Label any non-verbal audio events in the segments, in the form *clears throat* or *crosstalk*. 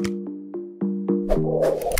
you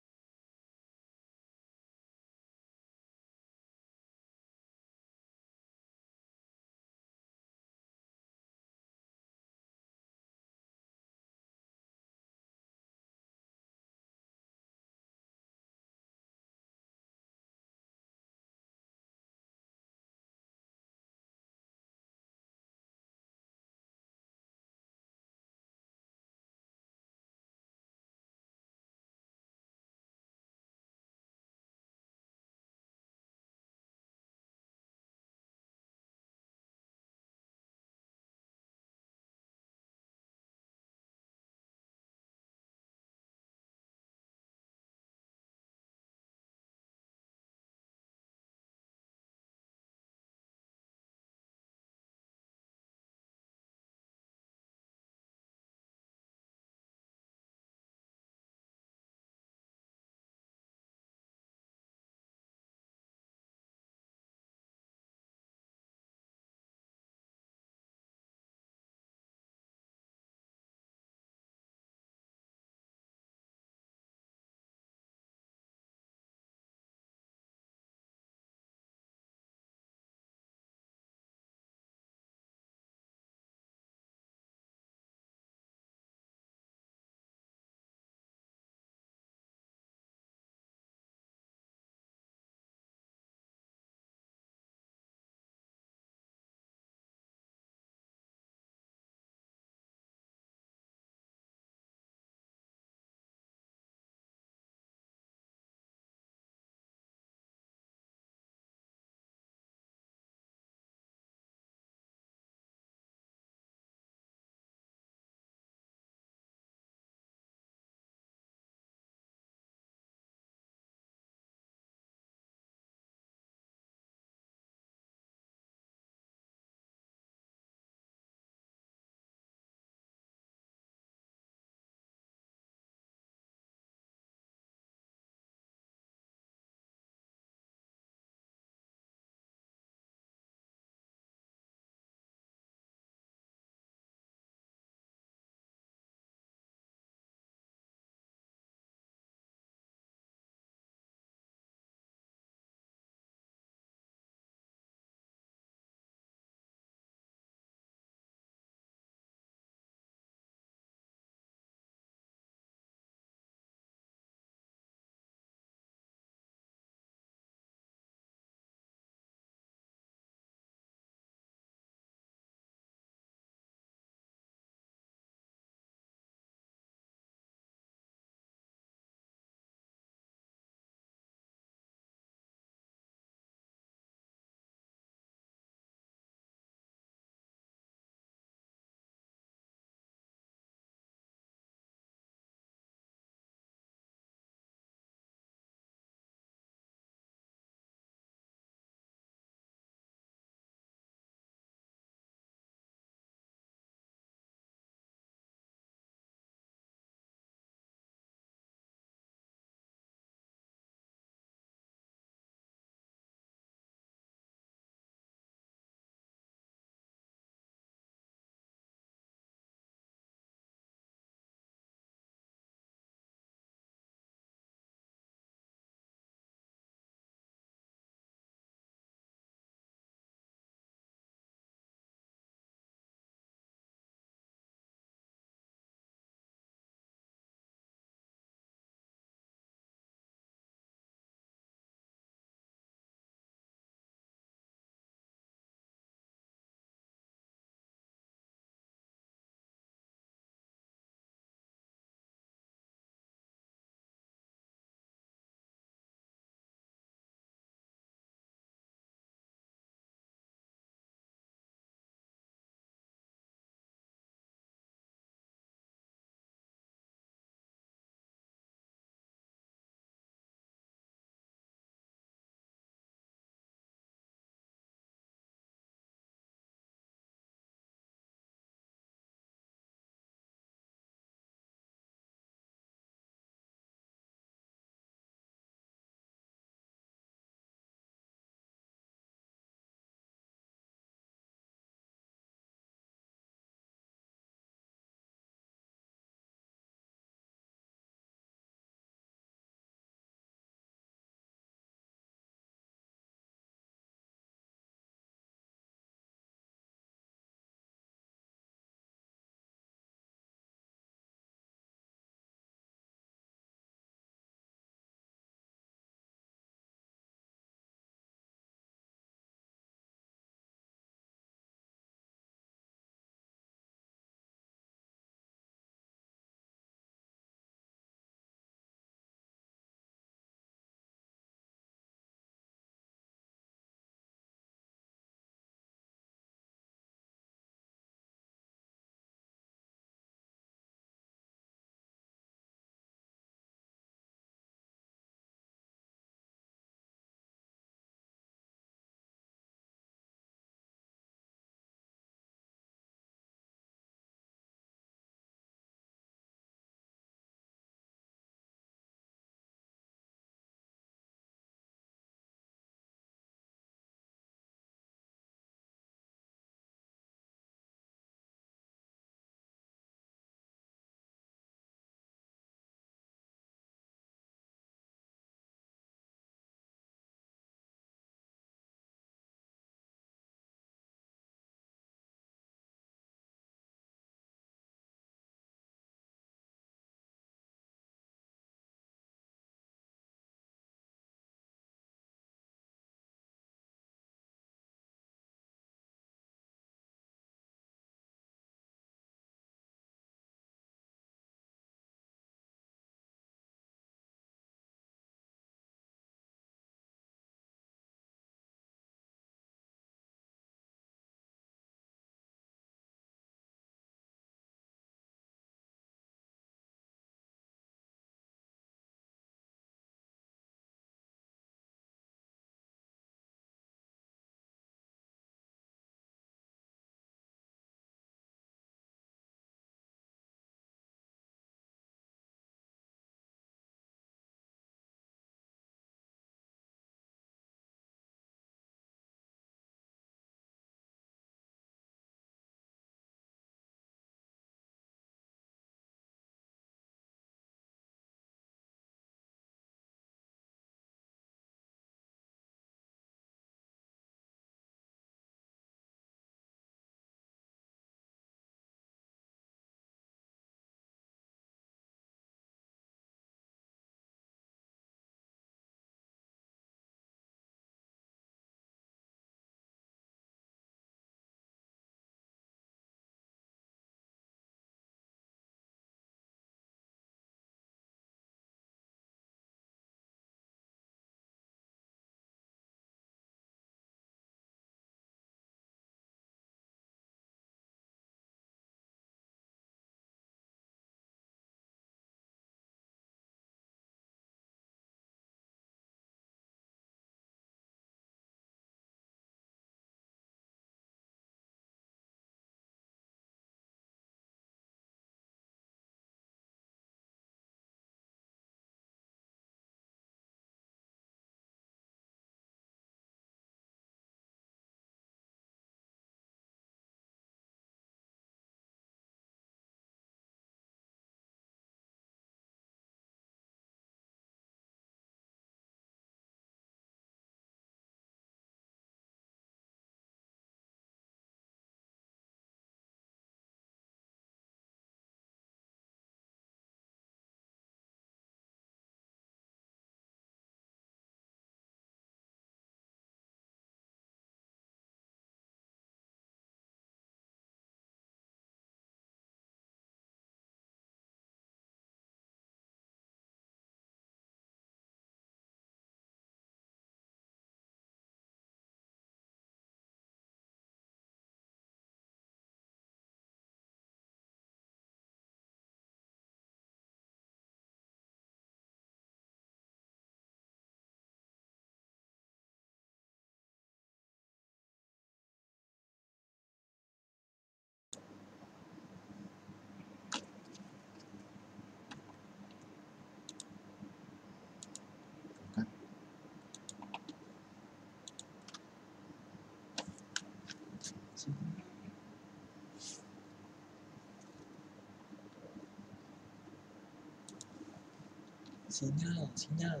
sinyal sinyal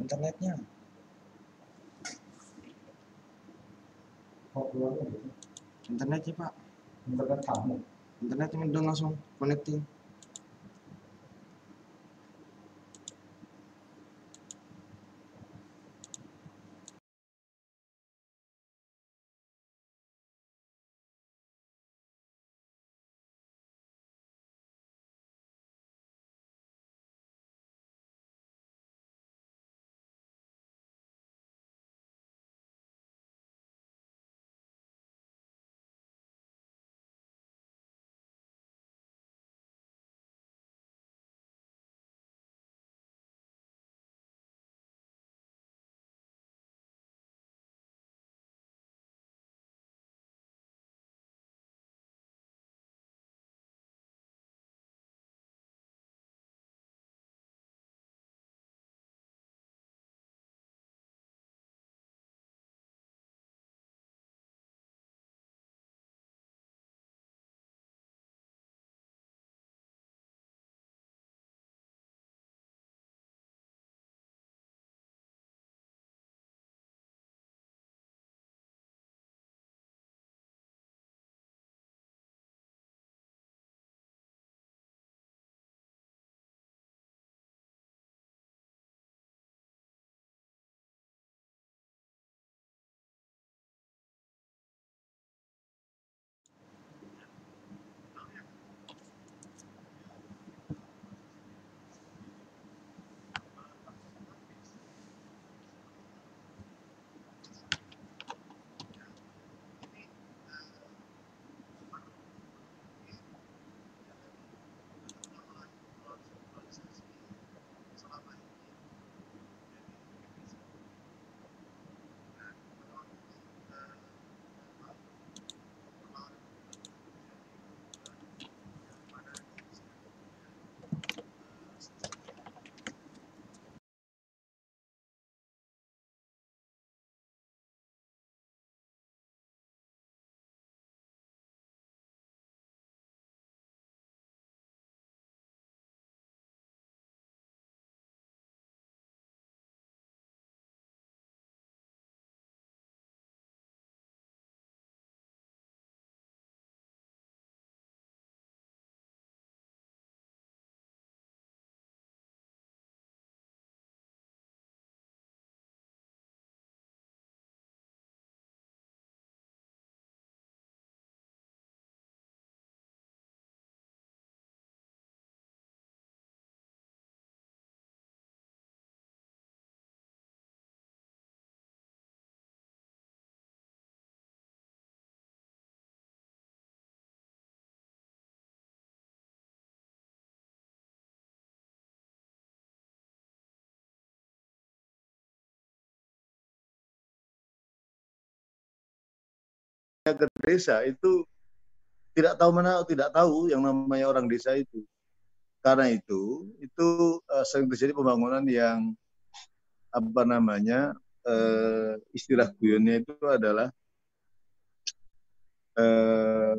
internetnya gitu Internetnya pak. internet kamu Internetnya udah langsung connecting. Ke desa itu tidak tahu mana tidak tahu yang namanya orang desa itu. Karena itu itu uh, sering terjadi pembangunan yang apa namanya uh, istilah guyonnya itu adalah uh,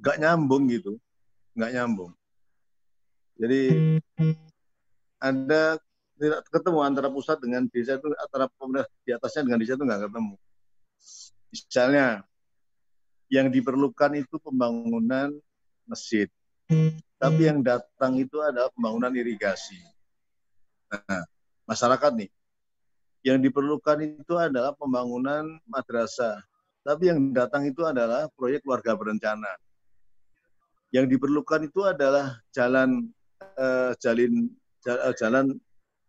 nggak nyambung gitu, nggak nyambung. Jadi ada tidak ketemu antara pusat dengan desa itu antara pemerintah di atasnya dengan desa itu nggak ketemu. Misalnya yang diperlukan itu pembangunan masjid. Tapi yang datang itu adalah pembangunan irigasi. Nah, masyarakat nih, yang diperlukan itu adalah pembangunan madrasah. Tapi yang datang itu adalah proyek keluarga berencana. Yang diperlukan itu adalah jalan eh, jalin eh, jalan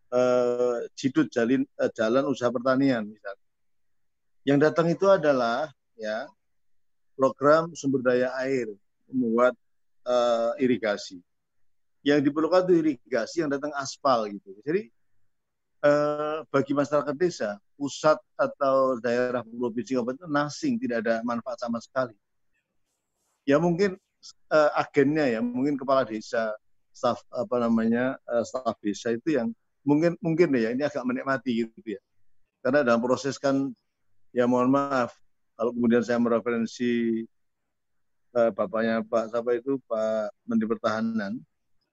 eh, jidut jalin eh, jalan usaha pertanian misalnya. Yang datang itu adalah ya program sumber daya air membuat uh, irigasi. Yang diperlukan itu irigasi yang datang aspal gitu. Jadi uh, bagi masyarakat desa, pusat atau daerah provinsi kabupaten nasing tidak ada manfaat sama sekali. Ya mungkin uh, agennya ya, mungkin kepala desa, staf apa namanya uh, staf desa itu yang mungkin mungkin ya ini agak menikmati gitu ya. Karena dalam proses kan ya mohon maaf kalau kemudian saya mereferensi uh, bapaknya Pak siapa itu Pak Menteri Pertahanan,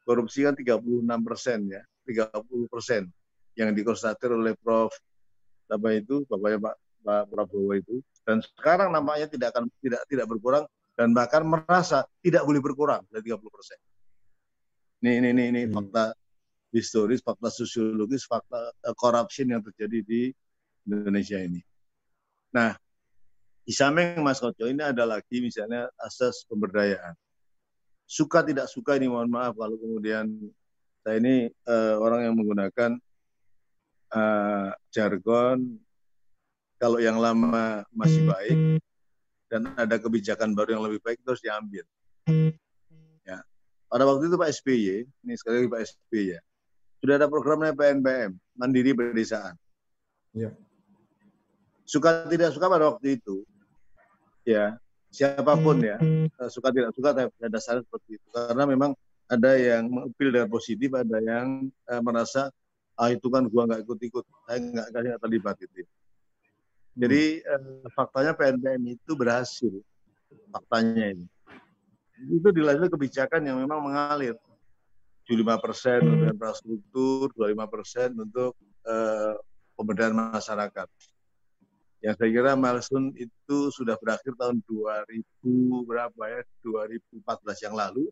korupsi kan 36 persen ya. 30 persen yang dikonstatir oleh Prof. apa itu bapaknya Pak, Pak Prabowo itu dan sekarang nampaknya tidak akan tidak tidak berkurang dan bahkan merasa tidak boleh berkurang dari 30 persen. Ini ini ini, ini Hmm. fakta historis, fakta sosiologis, fakta uh, corruption yang terjadi di Indonesia ini. Nah, di samping Mas Koco ini ada lagi misalnya asas pemberdayaan. Suka tidak suka ini mohon maaf kalau kemudian saya ini eh, orang yang menggunakan eh, jargon kalau yang lama masih baik dan ada kebijakan baru yang lebih baik terus diambil. Ya. Pada waktu itu Pak SBY, ini sekali lagi Pak SBY ya, sudah ada programnya PNPM, Mandiri Pedesaan. Iya. Suka tidak suka pada waktu itu, ya siapa pun ya, eh, suka tidak suka tapi pada dasarnya seperti itu. Karena memang ada yang mengupil dengan positif, ada yang eh, merasa ah itu kan gua nggak ikut-ikut, saya nggak nggak terlibat gitu. Jadi eh, faktanya PNPM itu berhasil, faktanya ini. Itu dilalui kebijakan yang memang mengalir. 75 persen untuk infrastruktur, 25 persen untuk eh, pemberdayaan masyarakat. Yang saya kira milestone itu sudah berakhir tahun 2000 berapa ya, 2014 yang lalu.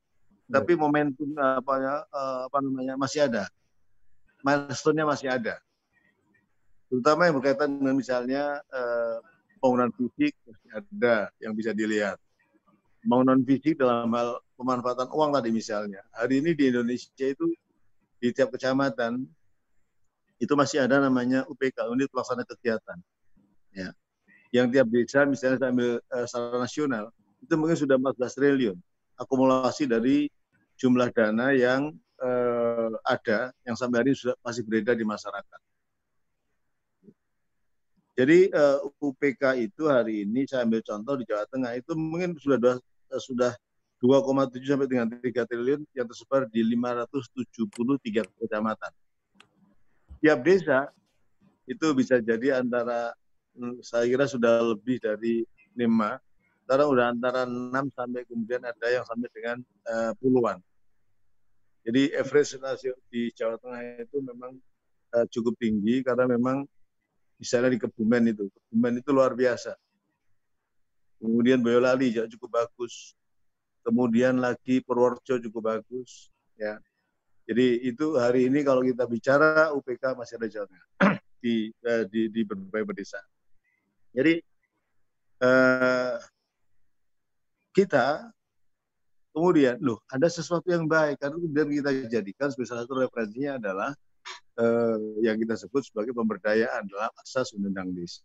Tapi momentum apa ya, eh, apa namanya masih ada. Milestone-nya masih ada. Terutama yang berkaitan dengan misalnya eh, pembangunan fisik masih ada yang bisa dilihat. Pembangunan fisik dalam hal pemanfaatan uang tadi misalnya. Hari ini di Indonesia itu di tiap kecamatan itu masih ada namanya UPK, unit pelaksana kegiatan. Ya. Yang tiap desa misalnya saya ambil eh, secara nasional itu mungkin sudah 14 triliun akumulasi dari jumlah dana yang eh, ada yang sampai hari ini sudah masih beredar di masyarakat. Jadi eh, UPK itu hari ini saya ambil contoh di Jawa Tengah itu mungkin sudah dua- sudah 2,7 sampai dengan 3 triliun yang tersebar di 573 kecamatan. Tiap desa itu bisa jadi antara saya kira sudah lebih dari 5 sekarang udah antara 6 sampai kemudian ada yang sampai dengan eh, puluhan. Jadi average rasio di Jawa Tengah itu memang eh, cukup tinggi karena memang misalnya di Kebumen itu, Kebumen itu luar biasa. Kemudian Boyolali juga cukup bagus. Kemudian lagi Purworejo cukup bagus. Ya, jadi itu hari ini kalau kita bicara UPK masih ada Tengah *clears throat* di, eh, di di berbagai desa. Jadi eh, kita kemudian loh ada sesuatu yang baik karena kemudian kita jadikan sebagai salah satu referensinya adalah eh, yang kita sebut sebagai pemberdayaan dalam asas undang-undang desa.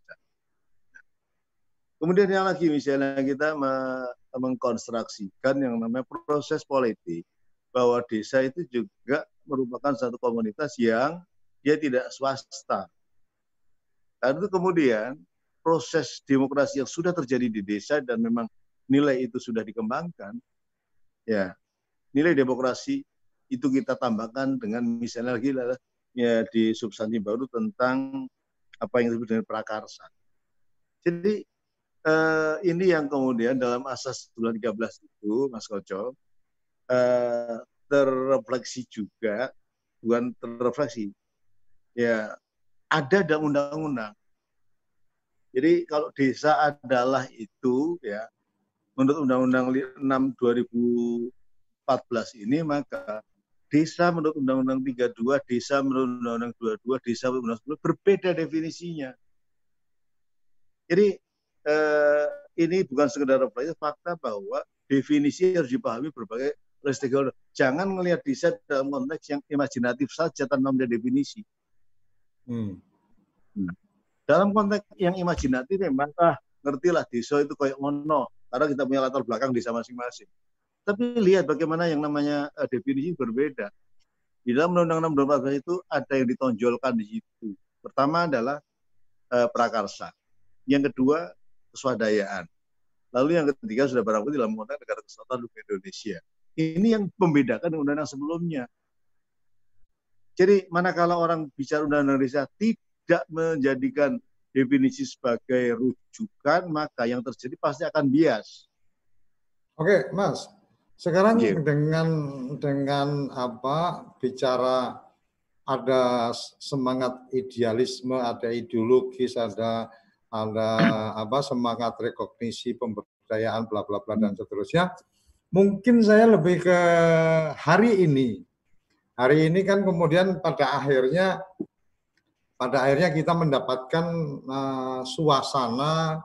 Kemudian yang lagi misalnya kita me- mengkonstruksikan yang namanya proses politik bahwa desa itu juga merupakan satu komunitas yang dia tidak swasta. Itu kemudian proses demokrasi yang sudah terjadi di desa dan memang nilai itu sudah dikembangkan, ya nilai demokrasi itu kita tambahkan dengan misalnya lagi ya di substansi baru tentang apa yang disebut dengan prakarsa. Jadi eh, ini yang kemudian dalam asas bulan 13 itu, Mas Koco, eh, terrefleksi juga, bukan terrefleksi, ya ada dalam undang-undang. Jadi kalau desa adalah itu, ya menurut Undang-Undang 6 2014 ini maka desa menurut Undang-Undang 32, desa menurut Undang-Undang 22, desa menurut Undang-Undang 10 berbeda definisinya. Jadi eh, ini bukan sekedar refleksi fakta bahwa definisi harus dipahami berbagai stakeholder. Jangan melihat desa dalam konteks yang imajinatif saja tanpa melihat definisi. Hmm. Dalam konteks yang imajinatif memang ah ngertilah desa itu kayak ngono karena kita punya latar belakang desa masing-masing. Tapi lihat bagaimana yang namanya eh, definisi berbeda. Di dalam Undang-Undang 2014 itu ada yang ditonjolkan di situ. Pertama adalah eh, prakarsa. Yang kedua keswadayaan. Lalu yang ketiga sudah barang bukti dalam konteks negara kesatuan Republik Indonesia. Ini yang membedakan undang-undang sebelumnya. Jadi manakala orang bicara undang-undang desa tidak menjadikan definisi sebagai rujukan, maka yang terjadi pasti akan bias. Oke, Mas. Sekarang Iya. dengan dengan apa bicara ada semangat idealisme, ada ideologis, ada ada apa semangat rekognisi pemberdayaan bla bla bla dan seterusnya. Mungkin saya lebih ke hari ini. Hari ini kan kemudian pada akhirnya pada akhirnya kita mendapatkan uh, suasana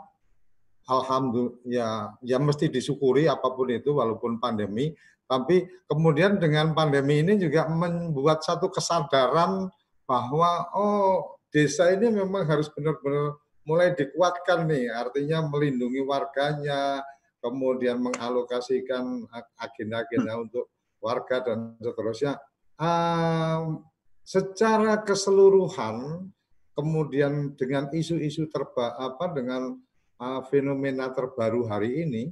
alhamdulillah ya ya mesti disyukuri apa pun itu walaupun pandemi tapi kemudian dengan pandemi ini juga membuat satu kesadaran bahwa oh desa ini memang harus benar-benar mulai dikuatkan nih, artinya melindungi warganya, kemudian mengalokasikan agenda-agenda hmm. untuk warga dan seterusnya. Um, secara keseluruhan, kemudian dengan isu-isu terba apa dengan uh, fenomena terbaru hari ini,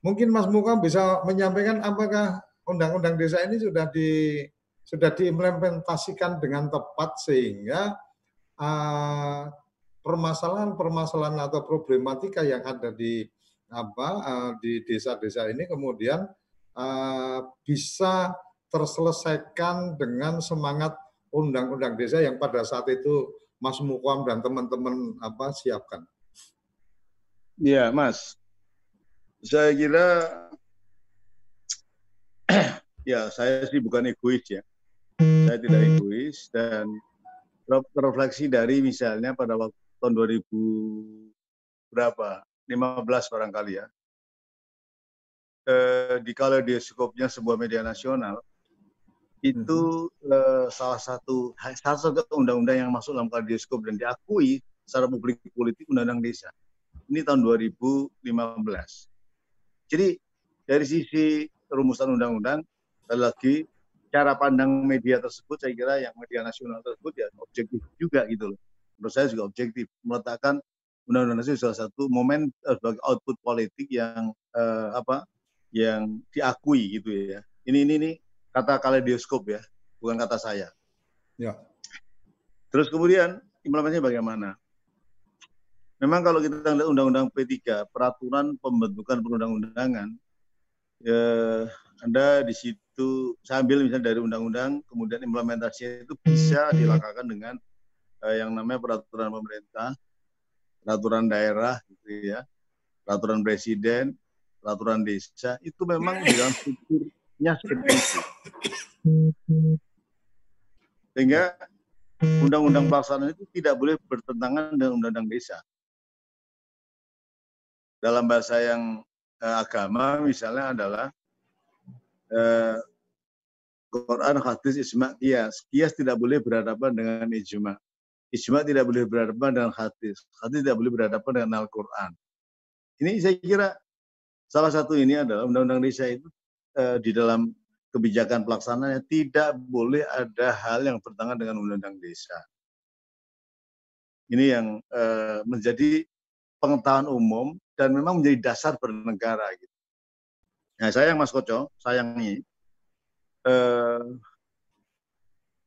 Mungkin Mas Muka bisa menyampaikan apakah undang-undang desa ini sudah di sudah diimplementasikan dengan tepat sehingga permasalahan-permasalahan uh, atau problematika yang ada di apa uh, di desa-desa ini kemudian uh, bisa terselesaikan dengan semangat undang-undang desa yang pada saat itu Mas Mukwam dan teman-teman apa siapkan. Iya, Mas saya kira *clears throat* ya saya sih bukan egois ya. Saya tidak egois dan terefleksi dari misalnya pada waktu tahun 2000 berapa 15 barangkali ya eh, di kaleidoskopnya sebuah media nasional itu eh, salah satu salah satu undang-undang yang masuk dalam kaleidoskop dan diakui secara publik politik undang-undang desa ini tahun 2015 jadi dari sisi rumusan undang-undang, lagi cara pandang media tersebut saya kira yang media nasional tersebut ya objektif juga gitu loh. Menurut saya juga objektif meletakkan undang-undang itu salah satu momen uh, sebagai output politik yang uh, apa yang diakui gitu ya. Ini ini ini kata kaleidoskop ya, bukan kata saya. Ya. Terus kemudian implementasinya bagaimana? Memang kalau kita lihat Undang-Undang P3, peraturan pembentukan perundang-undangan, ya, Anda di situ sambil misalnya dari undang-undang, kemudian implementasinya itu bisa dilakukan dengan eh, yang namanya peraturan pemerintah, peraturan daerah, gitu ya, peraturan presiden, peraturan desa, itu memang di dalam strukturnya seperti itu. Sehingga undang-undang pelaksanaan itu tidak boleh bertentangan dengan undang-undang desa dalam bahasa yang eh, agama misalnya adalah eh, Quran, hadis, ijma, kias. Kias tidak boleh berhadapan dengan ijma. Ijma tidak boleh berhadapan dengan hadis. Hadis tidak boleh berhadapan dengan Al-Quran. Ini saya kira salah satu ini adalah undang-undang desa itu di dalam kebijakan pelaksanaannya tidak boleh ada hal yang bertentangan dengan undang-undang desa. Ini yang eh, menjadi pengetahuan umum dan memang menjadi dasar bernegara gitu. Nah, sayang Mas Koco, sayang ini eh,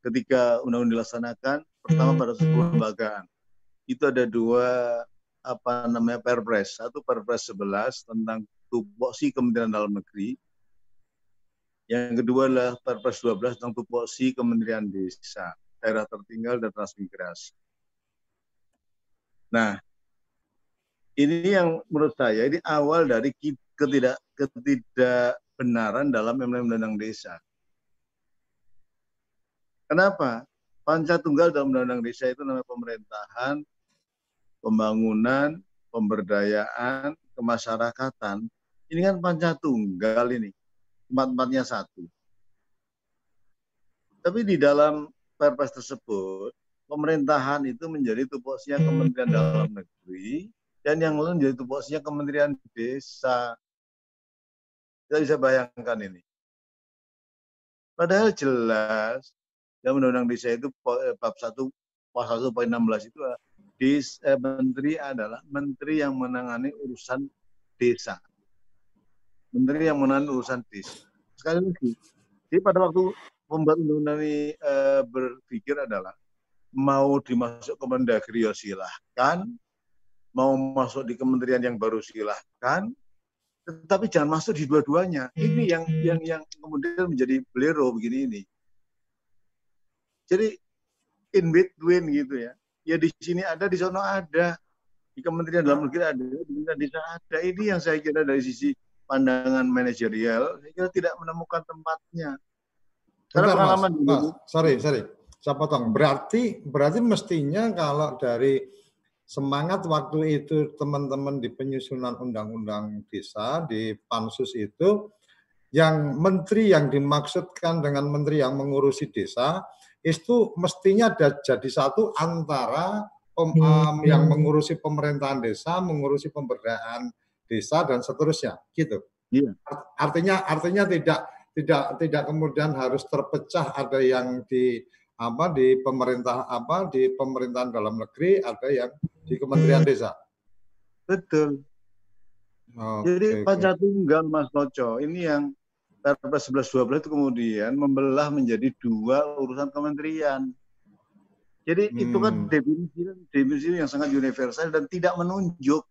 ketika undang-undang dilaksanakan, pertama pada sebuah lembagaan itu ada dua apa namanya Perpres, satu Perpres 11 tentang tupoksi Kementerian Dalam Negeri, yang kedua adalah Perpres 12 tentang tupoksi Kementerian Desa, daerah tertinggal dan transmigrasi. Nah, ini yang menurut saya ini awal dari ketidak ketidakbenaran dalam undang-undang desa. Kenapa? Panca tunggal dalam undang-undang desa itu namanya pemerintahan, pembangunan, pemberdayaan, kemasyarakatan. Ini kan panca tunggal ini, empat-empatnya satu. Tapi di dalam perpres tersebut, pemerintahan itu menjadi tupoksinya Kementerian Dalam Negeri, dan yang lain jadi tupoksinya Kementerian Desa. Kita bisa bayangkan ini. Padahal jelas dalam Undang-Undang Desa itu eh, bab 1 pasal 1 poin 16 itu dis, eh, menteri adalah menteri yang menangani urusan desa. Menteri yang menangani urusan desa. Sekali lagi, jadi pada waktu pembuat undang-undang ini eh, berpikir adalah mau dimasuk ke Mendagri ya silahkan, mau masuk di kementerian yang baru silahkan, tetapi jangan masuk di dua-duanya. Ini yang yang yang kemudian menjadi belero begini ini. Jadi in between gitu ya. Ya di sini ada, di sana ada. Di Kementerian Dalam Negeri ada, di Desa ada. Ini yang saya kira dari sisi pandangan manajerial, saya kira tidak menemukan tempatnya. Karena Bentar, pengalaman mas, dulu, mas, sorry, sorry, saya potong. Berarti, berarti mestinya kalau dari semangat waktu itu teman-teman di penyusunan undang-undang desa di pansus itu, yang menteri yang dimaksudkan dengan menteri yang mengurusi desa itu mestinya ada jadi satu antara pem- um, yang mengurusi pemerintahan desa, mengurusi pemberdayaan desa dan seterusnya, gitu. Art- Artinya artinya tidak tidak tidak kemudian harus terpecah ada yang di apa di pemerintah apa di pemerintahan dalam negeri, ada yang di Kementerian Desa. betul. Oke, Jadi. Pancasila Tunggal Mas Noco ini yang Perpres 1112 itu kemudian membelah menjadi dua urusan kementerian. Jadi itu kan Hmm. definisi definisi yang sangat universal dan tidak menunjuk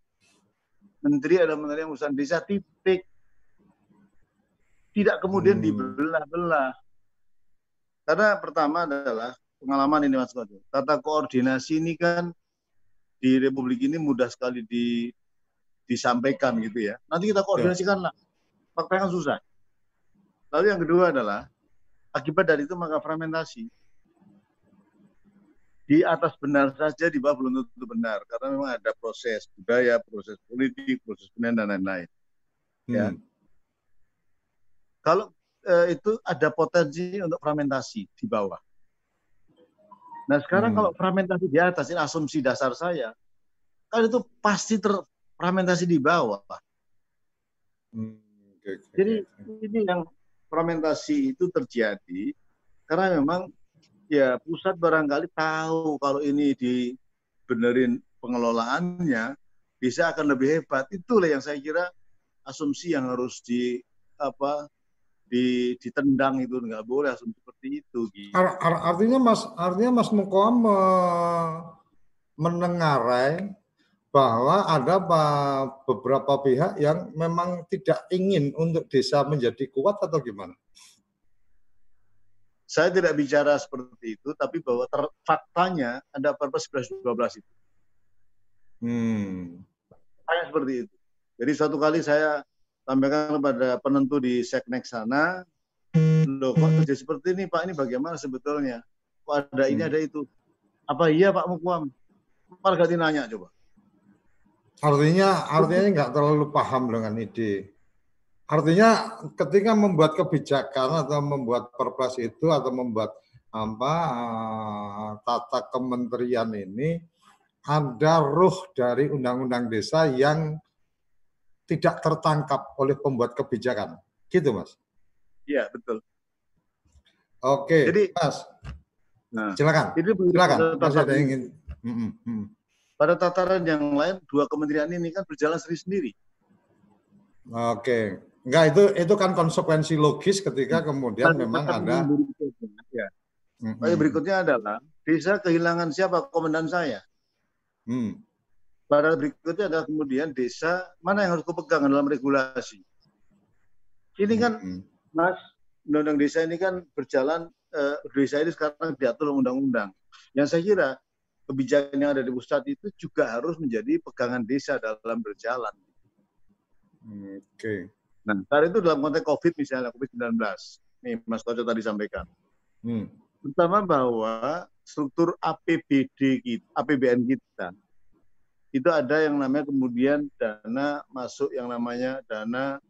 menteri adalah menteri yang urusan desa titik. Tidak kemudian Hmm. dibelah-belah. Karena pertama adalah pengalaman ini Mas Noco. Tata koordinasi ini kan di Republik ini mudah sekali di disampaikan gitu ya. Nanti kita koordinasikan lah. Faktanya kan susah. Lalu yang kedua adalah akibat dari itu maka fragmentasi. Di atas benar saja, di bawah belum tentu benar. Karena memang ada proses budaya, proses politik, proses pendidikan, dan lain-lain. ya. Hmm. Kalau eh, itu ada potensi untuk fragmentasi di bawah. Nah sekarang Hmm. kalau fragmentasi di atas, ini asumsi dasar saya, kan itu pasti terfragmentasi di bawah. Hmm, Jadi ini yang fermentasi itu terjadi karena memang ya pusat barangkali tahu kalau ini dibenerin pengelolaannya bisa akan lebih hebat. Itulah yang saya kira asumsi yang harus di apa di ditendang itu nggak boleh asumsi seperti itu. Ar- ar- artinya Mas artinya Mas Mukoa me- menengarai bahwa ada pa- beberapa pihak yang memang tidak ingin untuk desa menjadi kuat atau gimana? Saya tidak bicara seperti itu, tapi bahwa ter- faktanya ada Perpres 1112 itu. Hmm. Saya seperti itu. Jadi suatu kali saya sampaikan kepada penentu di Seknek sana, loh kok terjadi seperti ini Pak, ini bagaimana sebetulnya? Kok ada ini, Hmm. ada itu? Apa iya Pak Mukwam? Malah ganti nanya coba. Artinya artinya nggak terlalu paham dengan ide. Artinya ketika membuat kebijakan atau membuat perpres itu atau membuat apa eh, tata kementerian ini ada ruh dari undang-undang desa yang tidak tertangkap oleh pembuat kebijakan. Gitu, Mas. Iya, betul. Oke, Jadi- Mas. Nah, Silakan. Jadi Silakan. Masih ada yang ingin. Mm, mm, mm. pada tataran yang lain, dua kementerian ini kan berjalan sendiri-sendiri. Oke. Enggak itu itu kan konsekuensi logis ketika kemudian Dan memang ada berikutnya, ya. Mm, Lalu mm. berikutnya adalah desa kehilangan siapa? Komandan saya. Hmm. Pada berikutnya adalah kemudian desa mana yang harus kupegang dalam regulasi. Ini kan Mm, Mas, undang-undang desa ini kan berjalan, eh, desa ini sekarang diatur undang-undang. Yang saya kira kebijakan yang ada di pusat itu juga harus menjadi pegangan desa dalam berjalan. Oke. Nah, saat itu dalam konteks COVID misalnya, COVID-19. Nih, Mas Koco tadi sampaikan. Hmm. Pertama bahwa struktur APBD kita, APBN kita, itu ada yang namanya kemudian dana masuk yang namanya dana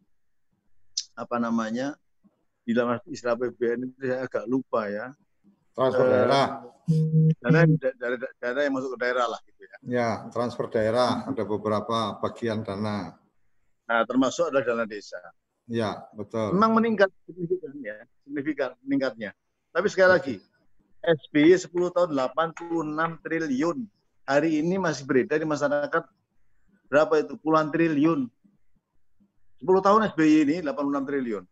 apa namanya di dalam istilah APBN itu saya agak lupa ya Transfer Eh, daerah. dana dari dana yang masuk ke daerah lah gitu ya. Ya, transfer daerah ada beberapa bagian dana. Nah termasuk adalah dana desa. Ya, betul. Memang meningkat signifikan ya, signifikan meningkatnya. Tapi sekali lagi, SBY 10 tahun 86 triliun. Hari ini masih beredar di masyarakat berapa itu? Puluhan triliun. 10 tahun SBY ini 86 triliun.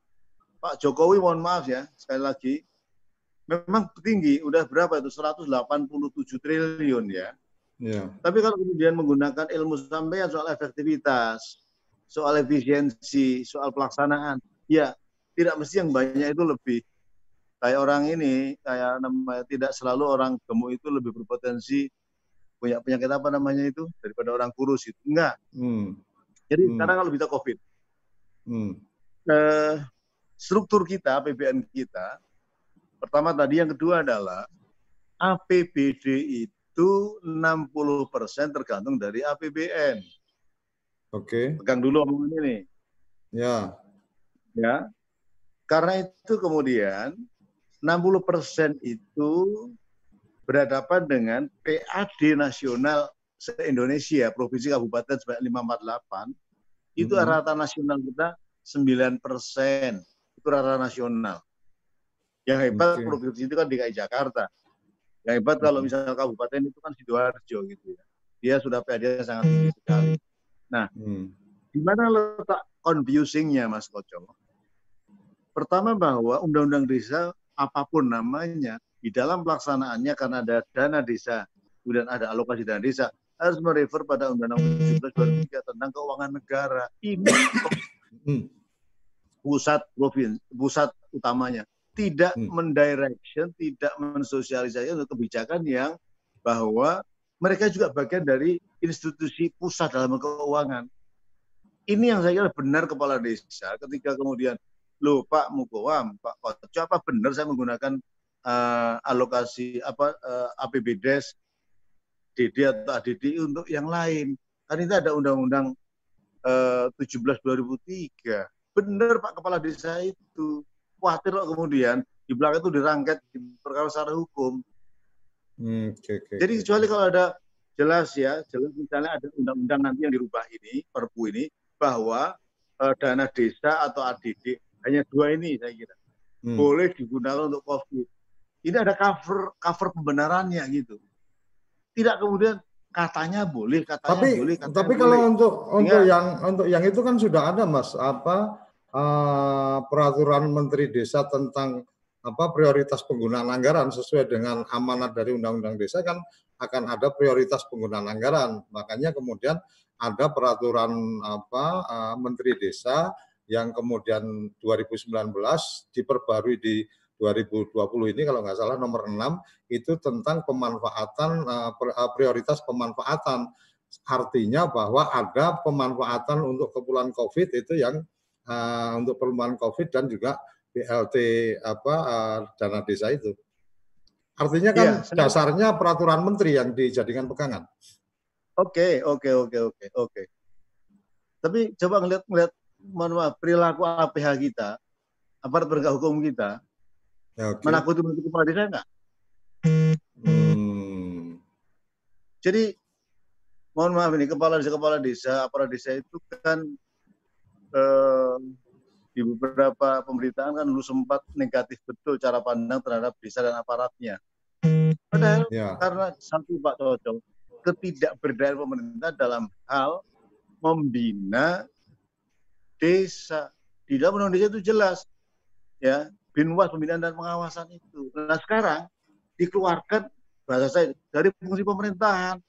Pak Jokowi mohon maaf ya, sekali lagi, memang tinggi, udah berapa itu? 187 triliun ya. Ya. Tapi kalau kemudian menggunakan ilmu sampean soal efektivitas, soal efisiensi, soal pelaksanaan, ya tidak mesti yang banyak itu lebih kayak orang ini kayak namanya tidak selalu orang gemuk itu lebih berpotensi punya penyakit apa namanya itu daripada orang kurus itu enggak Hmm. jadi Hmm. sekarang kalau kita covid Hmm. eh, struktur kita APBN kita pertama tadi yang kedua adalah APBD itu 60% tergantung dari APBN Oke. pegang dulu omongan ini Ya. ya karena itu kemudian 60% itu berhadapan dengan PAD nasional se-Indonesia provinsi kabupaten sebanyak 548 itu Mhm. rata nasional kita 9% itu rata nasional yang hebat Oke. provinsi itu kan DKI Jakarta yang hebat kalau Mhm. misalnya kabupaten itu kan Sidoarjo gitu ya dia sudah PAD sangat tinggi sekali Hmm. di mana letak confusingnya Mas Koco? Pertama bahwa undang-undang desa apa pun namanya di dalam pelaksanaannya karena ada dana desa kemudian ada alokasi dana desa harus merefer pada undang-undang 17 2003 tentang keuangan negara. Ini Hmm. pusat provinsi pusat utamanya tidak Hmm. mendirection, tidak mensosialisasi untuk kebijakan yang bahwa mereka juga bagian dari institusi pusat dalam keuangan. Ini yang saya kira benar kepala desa ketika kemudian loh Pak Mukowam, Pak Koco, apa benar saya menggunakan eh, alokasi apa eh, APBDes DD atau ADD untuk yang lain. Kan itu ada undang-undang eh, 17 2003. Benar Pak kepala desa itu. Khawatir kok kemudian di belakang itu dirangket di perkara secara hukum. Hmm, Oke, oke. Jadi kecuali kalau ada jelas ya, jelas misalnya ada undang-undang nanti yang dirubah ini, perpu ini, bahwa eh, dana desa atau ADD hanya dua ini saya kira Hmm. boleh digunakan untuk COVID. Ini ada cover cover pembenarannya gitu. Tidak kemudian katanya boleh, katanya tapi boleh, katanya tapi boleh. kalau untuk untuk yang untuk yang itu kan sudah ada mas apa eh, peraturan menteri desa tentang apa prioritas penggunaan anggaran sesuai dengan amanat dari undang-undang desa kan akan ada prioritas penggunaan anggaran. Makanya kemudian ada peraturan apa menteri desa yang kemudian 2019 diperbarui di 2020 ini kalau nggak salah nomor 6 itu tentang pemanfaatan prioritas pemanfaatan. Artinya bahwa ada pemanfaatan untuk keperluan COVID itu yang untuk perluan COVID dan juga BLT apa eh, dana desa itu. Artinya kan saya- dasarnya peraturan menteri yang dijadikan pegangan. Oke, oke, oke, oke, oke. Tapi coba ngeliat ngeliat maaf, perilaku APH kita, aparat penegak hukum kita, Ya, oke. menakuti menutup kepala desa enggak? Hmm. Jadi mohon maaf ini kepala desa kepala desa aparat desa itu kan eh, di beberapa pemberitaan kan dulu sempat negatif betul cara pandang terhadap desa dan aparatnya. Padahal Ya. karena satu Pak Cocok ketidakberdayaan pemerintah dalam hal membina desa di dalam undang desa itu jelas ya binwas pembinaan dan pengawasan itu. Nah sekarang dikeluarkan bahasa saya dari fungsi pemerintahan.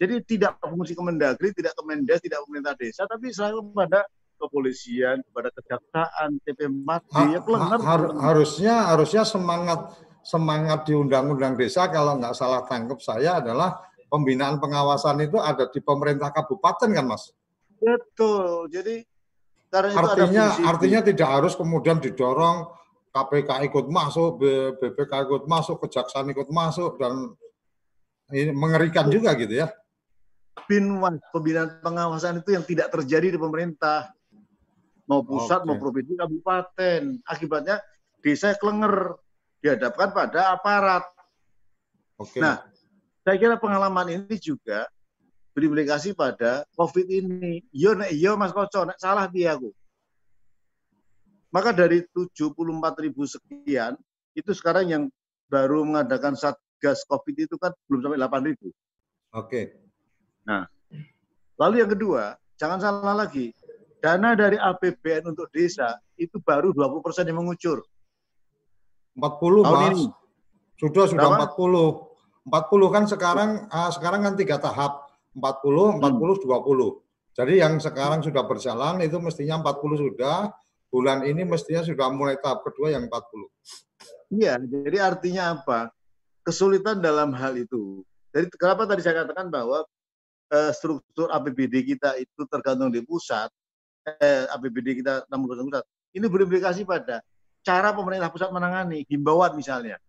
Jadi tidak fungsi Kemendagri, tidak Kemendes, tidak pemerintah desa, tapi selalu kepada kepolisian, kepada kejaksaan, TP4, Ha- ya kelengar. ha- har- harusnya harusnya semangat semangat di undang-undang desa kalau nggak salah tangkap saya adalah pembinaan pengawasan itu ada di pemerintah kabupaten kan mas Betul. Jadi karena itu ada artinya artinya tidak harus kemudian didorong KPK ikut masuk BPK ikut masuk kejaksaan ikut masuk dan ini mengerikan juga gitu ya binwas pembinaan pengawasan itu yang tidak terjadi di pemerintah mau pusat Oke. mau provinsi kabupaten akibatnya desa kelenger dihadapkan pada aparat oke Nah, saya kira pengalaman ini juga berimplikasi pada COVID ini. Yo nek yo Mas Koco, nek salah dia aku. Maka dari 74 ribu sekian, itu sekarang yang baru mengadakan satgas COVID itu kan belum sampai 8 ribu. oke Lalu yang kedua, jangan salah lagi, dana dari APBN untuk desa itu baru 20 persen yang mengucur. 40 Tahun mas ini. sudah sudah Berapa? 40 40 kan sekarang ah, sekarang kan tiga tahap 40 40 20 jadi yang sekarang sudah berjalan itu mestinya 40 sudah bulan ini mestinya sudah mulai tahap kedua yang 40. Iya, jadi artinya apa? Kesulitan dalam hal itu. Jadi kenapa tadi saya katakan bahwa eh, struktur APBD kita itu tergantung di pusat, eh, APBD kita 60% pusat. Ini berimplikasi pada cara pemerintah pusat menangani himbauan misalnya.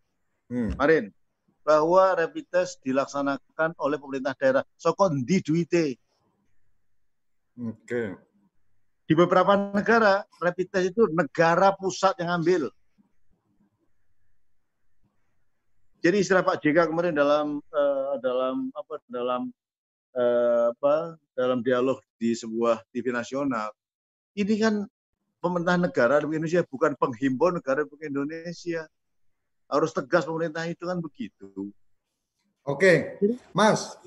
Hmm. Kemarin bahwa rapid test dilaksanakan oleh pemerintah daerah. Sokon di duite. Oke. Di beberapa negara rapid test itu negara pusat yang ambil. Jadi istilah Pak JK kemarin dalam eh, dalam apa dalam eh, apa dalam dialog di sebuah TV nasional ini kan pemerintah negara Republik Indonesia bukan penghimpun negara Republik Indonesia harus tegas pemerintah itu kan begitu. Oke, Mas.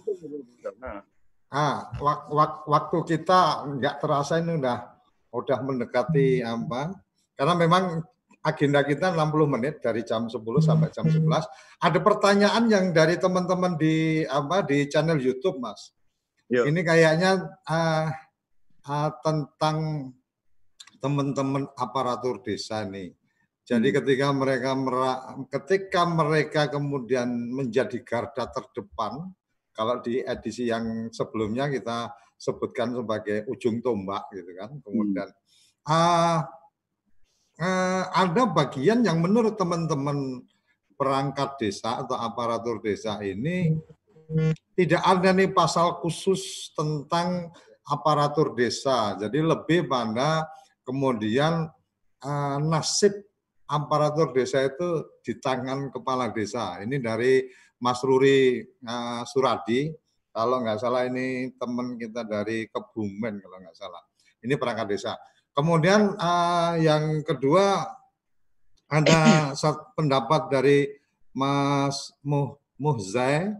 Ah, wak- wak- waktu kita nggak terasa ini udah udah mendekati apa? Karena memang agenda kita 60 menit dari jam 10 sampai jam 11. Ada pertanyaan yang dari teman-teman di apa di channel YouTube, Mas. Yuk. Ini kayaknya ah, ah, tentang teman-teman aparatur desa nih. Jadi ketika mereka ketika mereka kemudian menjadi garda terdepan, kalau di edisi yang sebelumnya kita sebutkan sebagai ujung tombak gitu kan. Kemudian ah, eh, ada bagian yang menurut teman-teman perangkat desa atau aparatur desa ini tidak ada nih pasal khusus tentang aparatur desa. Jadi lebih pada kemudian eh, nasib aparatur desa itu di tangan kepala desa. Ini dari Mas Ruri eh, Suradi. Kalau nggak salah ini teman kita dari Kebumen kalau nggak salah. Ini perangkat desa. Kemudian eh, yang kedua ada *coughs* pendapat dari Mas Muh Muhzai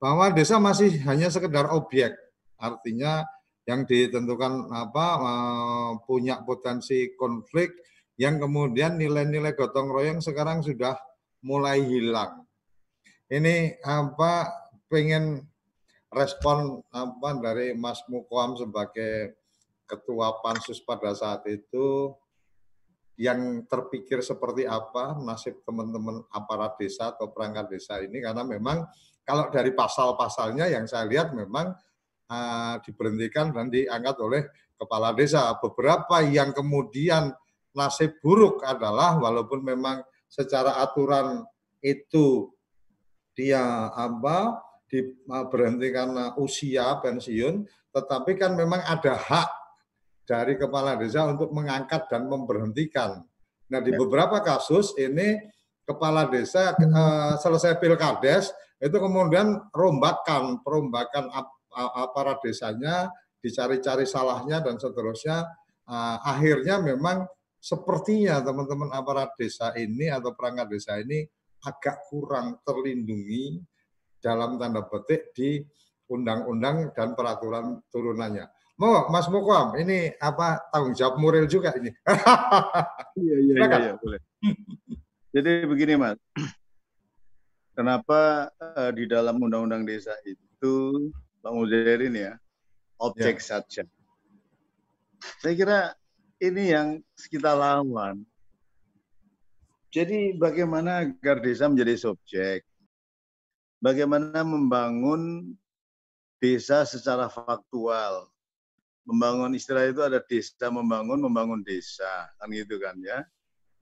bahwa desa masih hanya sekedar objek. Artinya yang ditentukan apa eh, punya potensi konflik yang kemudian nilai-nilai gotong royong sekarang sudah mulai hilang. Ini apa pengen respon apa dari Mas Mukoam sebagai ketua pansus pada saat itu yang terpikir seperti apa nasib teman-teman aparat desa atau perangkat desa ini karena memang kalau dari pasal-pasalnya yang saya lihat memang uh, diberhentikan dan diangkat oleh kepala desa. Beberapa yang kemudian nasib buruk adalah walaupun memang secara aturan itu dia apa diberhenti karena usia pensiun, tetapi kan memang ada hak dari kepala desa untuk mengangkat dan memberhentikan. Nah di beberapa kasus ini kepala desa uh, selesai pilkades itu kemudian rombakan perombakan aparat desanya dicari-cari salahnya dan seterusnya uh, akhirnya memang sepertinya teman-teman aparat desa ini atau perangkat desa ini agak kurang terlindungi dalam tanda petik di undang-undang dan peraturan turunannya. Mau Mas Mukwam, ini apa tanggung jawab moral juga ini. *laughs* iya, iya, iya, iya, boleh. Jadi begini Mas, *clears throat* kenapa uh, di dalam undang-undang desa itu Bang Muzairin ya, objek ya. saja. Saya kira ini yang kita lawan. Jadi bagaimana agar desa menjadi subjek? Bagaimana membangun desa secara faktual? Membangun istilah itu ada desa membangun, membangun desa, kan gitu kan ya.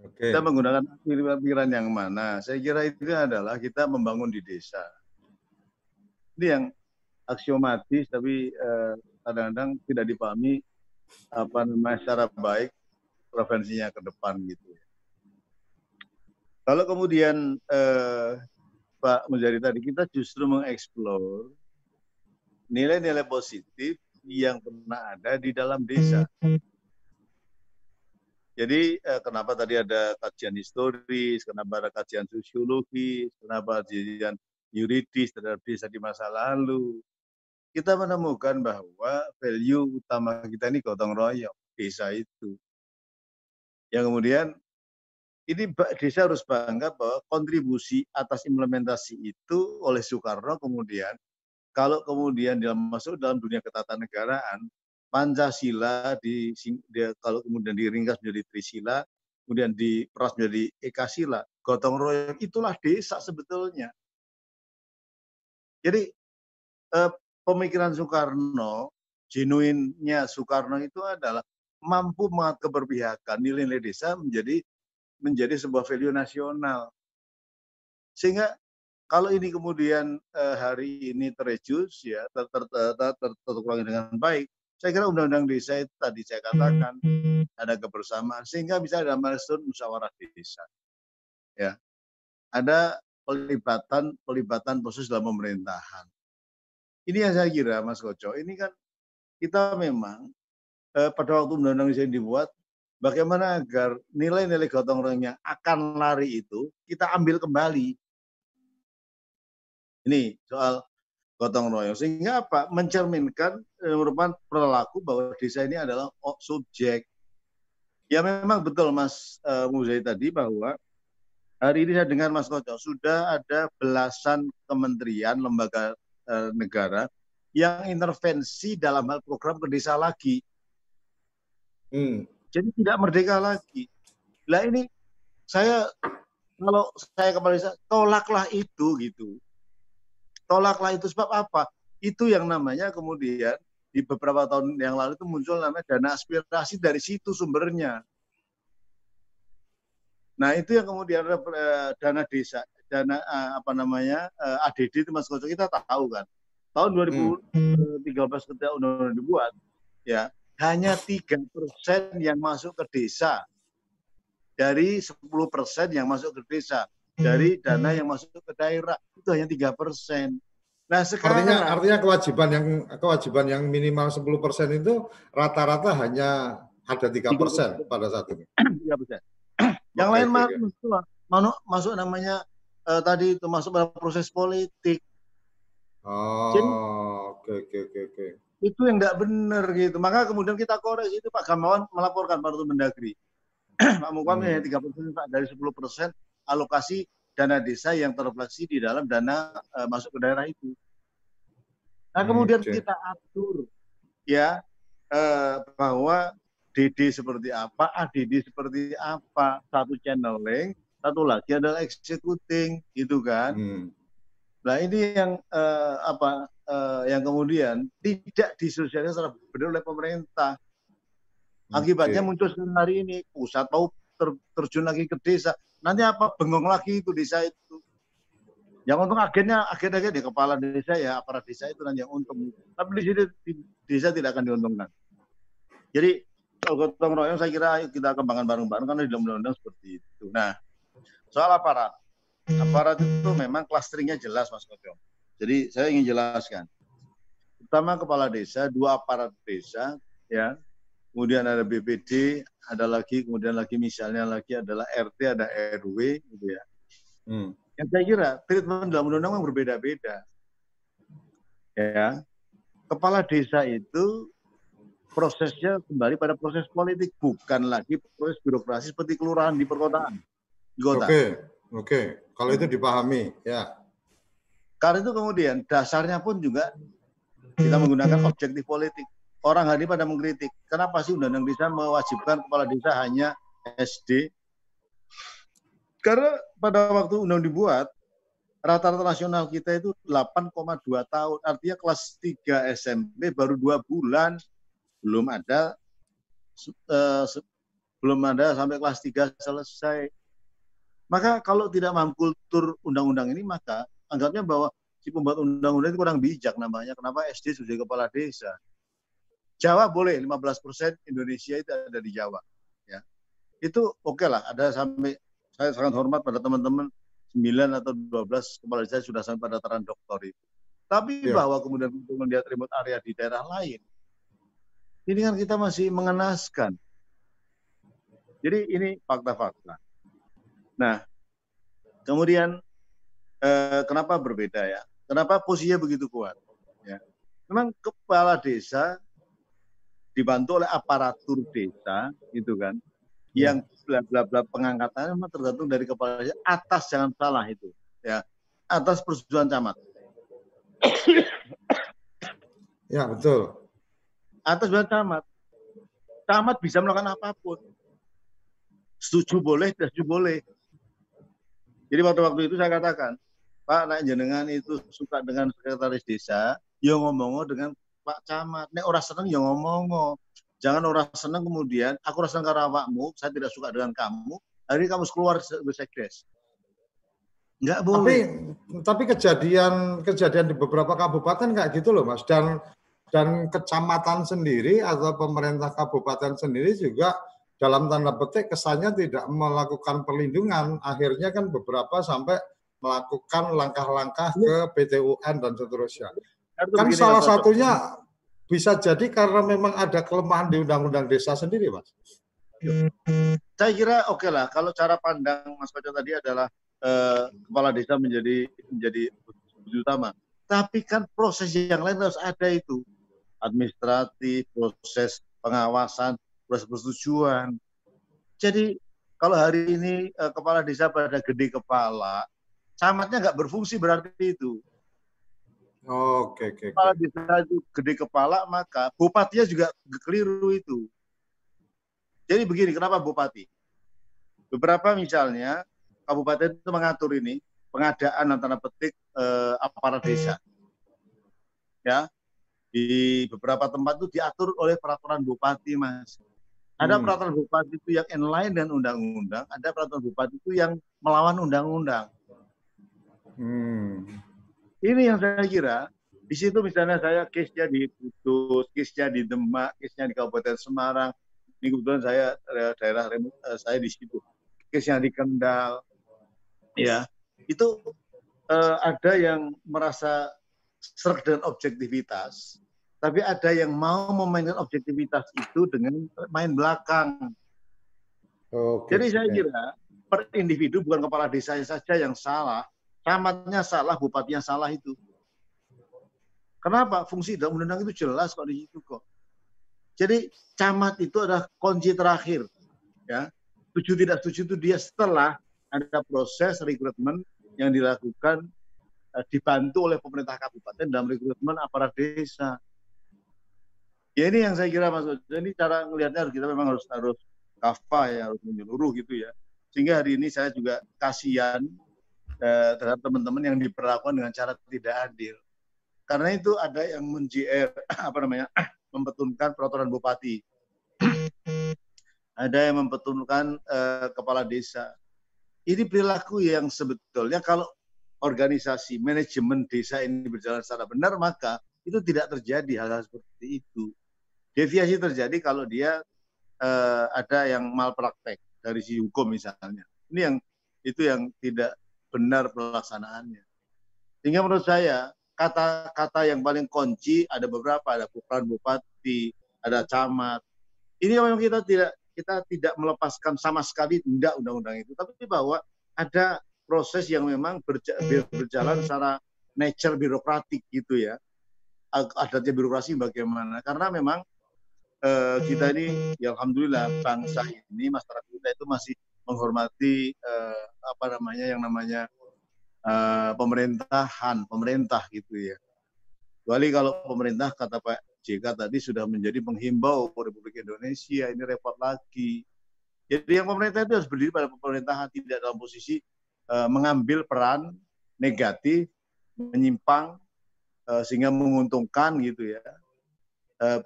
Okay. Kita menggunakan pikiran yang mana? Saya kira itu adalah kita membangun di desa. Ini yang aksiomatis tapi kadang-kadang eh, tidak dipahami apa namanya secara baik prevensinya ke depan gitu. Kalau kemudian eh, Pak Mujari tadi kita justru mengeksplor nilai-nilai positif yang pernah ada di dalam desa. Jadi eh, kenapa tadi ada kajian historis, kenapa ada kajian sosiologis, kenapa kajian yuridis terhadap desa di masa lalu. Kita menemukan bahwa value utama kita ini gotong royong desa itu. Yang kemudian ini desa harus bangga bahwa kontribusi atas implementasi itu oleh Soekarno kemudian kalau kemudian dalam masuk dalam dunia ketatanegaraan Pancasila di dia kalau kemudian diringkas menjadi Trisila, kemudian diperas menjadi Ekasila, gotong royong itulah desa sebetulnya. Jadi eh, pemikiran Soekarno, genuinnya Soekarno itu adalah mampu mengat keberpihakan nilai-nilai desa menjadi menjadi sebuah value nasional. Sehingga kalau ini kemudian eh, hari ini terejus ya ter, ter, dengan baik, saya kira undang-undang desa itu tadi saya katakan ada kebersamaan sehingga bisa ada milestone musyawarah desa. Ya. Ada pelibatan pelibatan proses dalam pemerintahan. Ini yang saya kira Mas Koco, ini kan kita memang eh, pada waktu undang-undang desa dibuat bagaimana agar nilai-nilai gotong royong yang akan lari itu kita ambil kembali. Ini soal gotong royong. Sehingga apa? Mencerminkan eh, merupakan perilaku bahwa desa ini adalah subjek. Ya memang betul Mas uh, Muzai tadi bahwa hari ini saya dengar Mas Koco sudah ada belasan kementerian lembaga uh, negara yang intervensi dalam hal program ke desa lagi. Hmm. Jadi tidak merdeka lagi. Lah ini saya kalau saya kembali tolaklah itu gitu tolaklah itu sebab apa? Itu yang namanya kemudian di beberapa tahun yang lalu itu muncul namanya dana aspirasi dari situ sumbernya. Nah itu yang kemudian eh, dana desa, dana eh, apa namanya eh, ADD itu Mas Koco kita tahu kan. Tahun 2013 ketika undang-undang dibuat, ya hanya tiga persen yang masuk ke desa dari 10 persen yang masuk ke desa dari hmm. dana yang masuk ke daerah itu hanya tiga persen. Nah sekarang artinya artinya kewajiban yang kewajiban yang minimal 10 persen itu rata-rata hanya ada tiga persen pada saat ini. Tiga persen. Yang lain masuk, masuk, masuk namanya uh, tadi itu masuk pada proses politik. Oh, oke oke oke oke. Itu yang tidak benar gitu. Maka kemudian kita koreksi itu Pak Gamawan melaporkan pada Mendagri. *clears throat* Pak Mukwam hmm. tiga persen dari 10 persen alokasi dana desa yang terrefleksi di dalam dana uh, masuk ke daerah itu. Nah kemudian okay. kita atur ya uh, bahwa DD seperti apa, ADD seperti apa, satu channeling, satu lagi adalah executing, gitu kan. Hmm. Nah ini yang uh, apa uh, yang kemudian tidak disosialisasi secara benar oleh pemerintah. Akibatnya okay. muncul hari ini pusat mau ter, terjun lagi ke desa, nanti apa bengong lagi itu desa itu yang untung agennya agen-agen di kepala desa ya aparat desa itu nanti yang untung tapi di sini di desa tidak akan diuntungkan jadi kalau gotong royong saya kira kita kembangkan bareng-bareng karena di dalam undang-undang seperti itu. Nah soal aparat. Aparat itu memang klasteringnya jelas mas Kocok. Jadi saya ingin jelaskan. Pertama kepala desa dua aparat desa ya. Kemudian ada BPD, ada lagi, kemudian lagi misalnya lagi adalah RT, ada RW, gitu ya. Hmm. Yang saya kira treatment dalam undang-undang berbeda-beda. Ya, kepala desa itu prosesnya kembali pada proses politik, bukan lagi proses birokrasi seperti kelurahan di perkotaan, di kota. Oke, oke. Kalau itu dipahami, ya. Karena itu kemudian dasarnya pun juga kita menggunakan objektif politik orang hari pada mengkritik. Kenapa sih undang-undang desa mewajibkan kepala desa hanya SD? Karena pada waktu undang dibuat, rata-rata nasional kita itu 8,2 tahun. Artinya kelas 3 SMP baru dua bulan. Belum ada uh, belum ada sampai kelas 3 selesai. Maka kalau tidak mampu kultur undang-undang ini, maka anggapnya bahwa si pembuat undang-undang itu kurang bijak namanya. Kenapa SD sudah kepala desa? Jawa boleh 15 persen Indonesia itu ada di Jawa. Ya, itu oke okay lah. Ada sampai saya sangat hormat pada teman-teman 9 atau 12 kepala desa sudah sampai pada taran doktor itu. Tapi ya. bahwa kemudian untuk melihat remote area di daerah lain, ini kan kita masih mengenaskan. Jadi ini fakta-fakta. Nah, kemudian eh, kenapa berbeda ya? Kenapa posisinya begitu kuat? Ya. Memang kepala desa dibantu oleh aparatur desa gitu kan ya. yang bla bla bla pengangkatannya memang tergantung dari kepala desa atas jangan salah itu ya atas persetujuan camat ya betul atas badan camat. Camat bisa melakukan apa pun. Setuju boleh, tidak setuju boleh. Jadi waktu-waktu itu saya katakan, Pak, nak jenengan itu suka dengan sekretaris desa, ya ngomong dengan Pak Camat. Nek orang seneng ya ngomong. Jangan orang seneng kemudian, aku rasa karena awakmu, saya tidak suka dengan kamu, hari kamu keluar sekdes. Enggak boleh. Tapi tapi kejadian kejadian di beberapa kabupaten kayak gitu loh, Mas. Dan dan kecamatan sendiri atau pemerintah kabupaten sendiri juga dalam tanda petik kesannya tidak melakukan perlindungan. Akhirnya kan beberapa sampai melakukan langkah-langkah ke PTUN dan seterusnya. Kan salah satunya bisa jadi karena memang ada kelemahan di undang-undang desa sendiri, Mas. Saya kira oke okay lah. Kalau cara pandang Mas Koco tadi adalah eh, kepala desa menjadi menjadi utama. Tapi kan proses yang lain harus ada itu. Administratif, proses pengawasan, proses persetujuan. Jadi kalau hari ini eh, kepala desa pada gede kepala, camatnya nggak berfungsi berarti itu. Oke, oke. Kalau desa itu gede kepala, maka bupatinya juga keliru itu. Jadi begini, kenapa bupati? Beberapa misalnya kabupaten itu mengatur ini pengadaan antara petik eh, aparat desa. Ya, di beberapa tempat itu diatur oleh peraturan bupati, mas. Ada hmm. peraturan bupati itu yang inline dengan undang-undang, ada peraturan bupati itu yang melawan undang-undang. Hmm. Ini yang saya kira di situ misalnya saya case-nya di Kudus, case-nya di Demak, case-nya di Kabupaten Semarang. Ini kebetulan saya daerah remote eh, saya di situ. Case-nya di Kendal. Ya, itu uh, ada yang merasa serak dengan objektivitas, tapi ada yang mau memainkan objektivitas itu dengan main belakang. Okay. Jadi saya kira per individu bukan kepala desa saja yang salah, camatnya salah, bupatinya salah itu. Kenapa? Fungsi dalam undang-undang itu jelas kok di situ kok. Jadi camat itu adalah kunci terakhir. Ya, setuju tidak setuju itu dia setelah ada proses rekrutmen yang dilakukan eh, dibantu oleh pemerintah kabupaten dalam rekrutmen aparat desa. Ya ini yang saya kira Mas Ini cara melihatnya harus kita memang harus harus kafa ya harus menyeluruh gitu ya. Sehingga hari ini saya juga kasihan eh, terhadap teman-teman yang diperlakukan dengan cara tidak adil. Karena itu ada yang men *clears throat* apa namanya *clears throat* mempetunkan peraturan bupati. *clears throat* ada yang mempetunkan eh, kepala desa. Ini perilaku yang sebetulnya kalau organisasi manajemen desa ini berjalan secara benar maka itu tidak terjadi hal-hal seperti itu. Deviasi terjadi kalau dia eh, ada yang malpraktek dari si hukum misalnya. Ini yang itu yang tidak benar pelaksanaannya. Sehingga menurut saya kata-kata yang paling kunci ada beberapa, ada peran bupati, ada camat. Ini memang kita tidak kita tidak melepaskan sama sekali tidak undang-undang itu, tapi bahwa ada proses yang memang berjalan secara nature birokratik gitu ya. Adatnya birokrasi bagaimana? Karena memang eh, kita ini, ya alhamdulillah bangsa ini masyarakat kita itu masih menghormati uh, apa namanya yang namanya uh, pemerintahan, pemerintah gitu ya. Kecuali kalau pemerintah kata Pak JK tadi sudah menjadi penghimbau Republik Indonesia, ini repot lagi. Jadi yang pemerintah itu harus berdiri pada pemerintahan tidak dalam posisi uh, mengambil peran negatif, menyimpang uh, sehingga menguntungkan gitu ya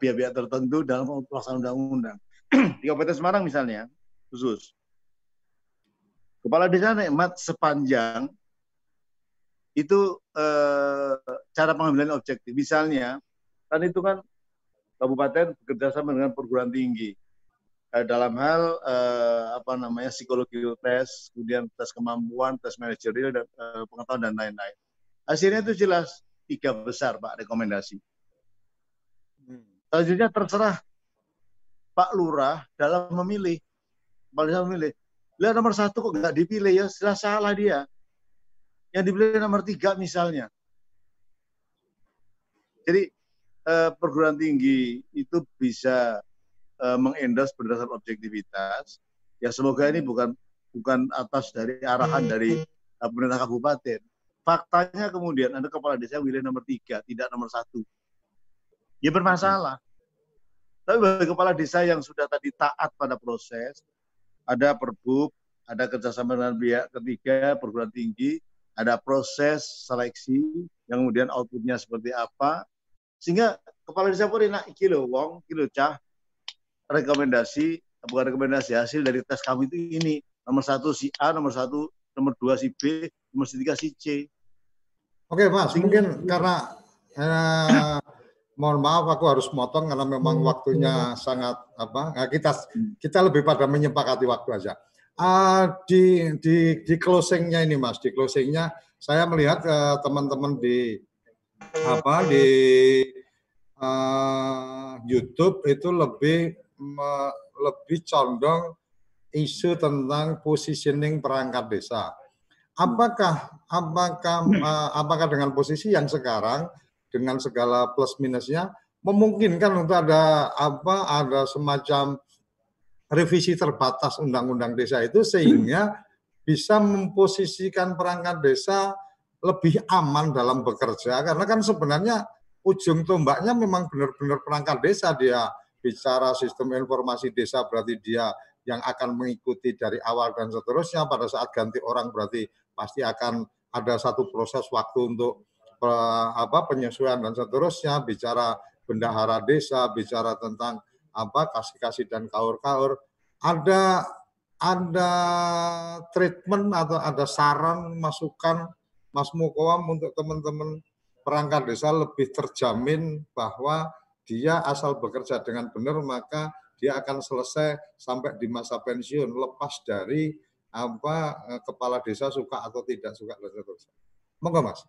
pihak-pihak uh, tertentu dalam pelaksanaan undang-undang. *clears throat* Di Kabupaten Semarang misalnya, khusus Kepala desa nikmat sepanjang itu eh, cara pengambilan objektif. Misalnya, kan itu kan kabupaten bekerja sama dengan perguruan tinggi eh, dalam hal eh, apa namanya psikologi tes, kemudian tes kemampuan, tes manajerial dan eh, pengetahuan dan lain-lain. Hasilnya itu jelas tiga besar pak rekomendasi. Hmm. Selanjutnya terserah Pak Lurah dalam memilih, Kepala memilih Lihat nomor satu kok nggak dipilih ya, sudah salah dia. Yang dipilih nomor tiga misalnya. Jadi eh, perguruan tinggi itu bisa eh, mengendos berdasarkan objektivitas. Ya semoga ini bukan bukan atas dari arahan dari eh, pemerintah kabupaten. Faktanya kemudian ada kepala desa wilayah nomor tiga, tidak nomor satu. Ya bermasalah. Tapi bagi kepala desa yang sudah tadi taat pada proses, ada perbuk, ada kerjasama dengan pihak ketiga, perguruan tinggi, ada proses seleksi, yang kemudian outputnya seperti apa, sehingga kepala desa pun enak, iki lho, wong, iki lho, cah, rekomendasi, bukan rekomendasi, hasil dari tes kami itu ini, nomor satu si A, nomor satu, nomor dua si B, nomor tiga si C. Oke, Mas, mungkin karena eh, mohon maaf aku harus motong karena memang Hmm. waktunya sangat apa? Nah, kita kita lebih pada menyepakati waktu aja. Ah, di di di closingnya ini, Mas, di closingnya saya melihat eh, teman-teman di apa di eh, YouTube itu lebih me- lebih condong isu tentang positioning perangkat desa. Apakah apakah eh, apakah dengan posisi yang sekarang dengan segala plus minusnya memungkinkan untuk ada apa ada semacam revisi terbatas undang-undang desa itu sehingga bisa memposisikan perangkat desa lebih aman dalam bekerja. Karena kan sebenarnya ujung tombaknya memang benar-benar perangkat desa. Dia bicara sistem informasi desa berarti dia yang akan mengikuti dari awal dan seterusnya. Pada saat ganti orang berarti pasti akan ada satu proses waktu untuk apa penyesuaian dan seterusnya bicara bendahara desa bicara tentang apa kasih-kasih dan kaur-kaur ada ada treatment atau ada saran masukan Mas Mukoam untuk teman-teman perangkat desa lebih terjamin bahwa dia asal bekerja dengan benar maka dia akan selesai sampai di masa pensiun lepas dari apa eh, kepala desa suka atau tidak suka dan seterusnya. Monggo Mas.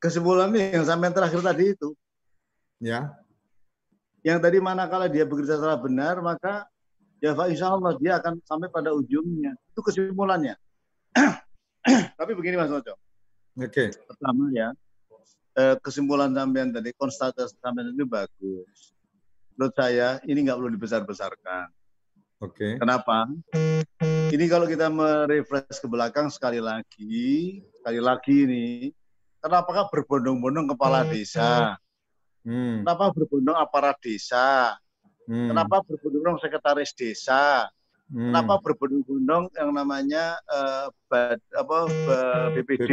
Kesimpulannya yang sampai terakhir tadi itu, Ya. yang tadi manakala dia bekerja secara benar, maka ya Pak, insya Allah dia akan sampai pada ujungnya. Itu kesimpulannya. *clears throat* Tapi begini Mas Ojo, Oke. pertama ya, eh, kesimpulan sampean tadi, konstatasi sampean itu bagus. Menurut saya ini nggak perlu dibesar-besarkan. Oke. Kenapa? Ini kalau kita merefresh ke belakang sekali lagi, sekali lagi ini, kenapa berbondong-bondong kepala desa? Hmm. Kenapa berbondong aparat desa? Hmm. Kenapa berbondong sekretaris desa? Hmm. Kenapa berbondong-bondong yang namanya eh, bad, apa? BPD.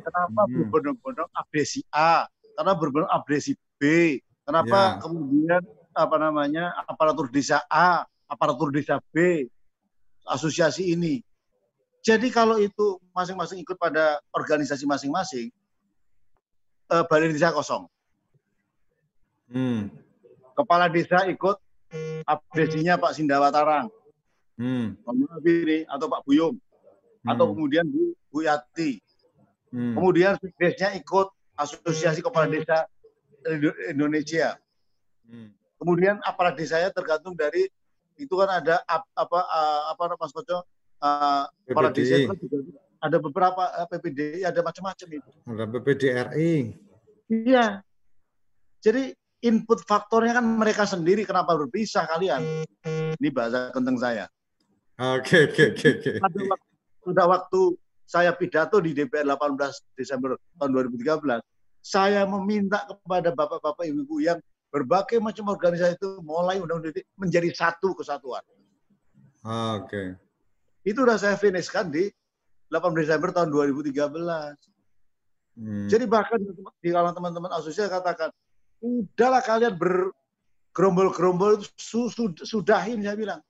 Kenapa Hmm. berbondong-bondong abdesi A? Kenapa berbondong abdesi B? Kenapa Ya. kemudian apa namanya aparatur desa A, aparatur desa B, asosiasi ini? Jadi kalau itu masing-masing ikut pada organisasi masing-masing, eh, balai desa kosong. Hmm. Kepala desa ikut abdesinya Pak Sindawatarang. Hmm. Pak atau Pak Buyung atau Hmm. kemudian Bu, Bu Yati. Hmm. Kemudian desnya ikut Asosiasi Kepala Desa Indo- Indonesia. Hmm. Kemudian aparat desanya tergantung dari itu kan ada ap- apa uh, apa Mas Koco uh, PPDI. desa kan juga ada beberapa uh, PPDI ada macam-macam itu. Ada PPDRI. Iya. Jadi input faktornya kan mereka sendiri kenapa berpisah kalian? Ini bahasa kenteng saya. Oke, oke, oke. Pada waktu, sudah waktu saya pidato di DPR 18 Desember tahun 2013, saya meminta kepada bapak-bapak ibu-ibu yang berbagai macam organisasi itu mulai undang-undang menjadi satu kesatuan. Oke. Itu sudah saya finishkan di 8 Desember tahun 2013. Hmm. Jadi bahkan di kalangan teman-teman asosiasi katakan, udahlah kalian bergerombol-gerombol su- su- sudahin saya bilang.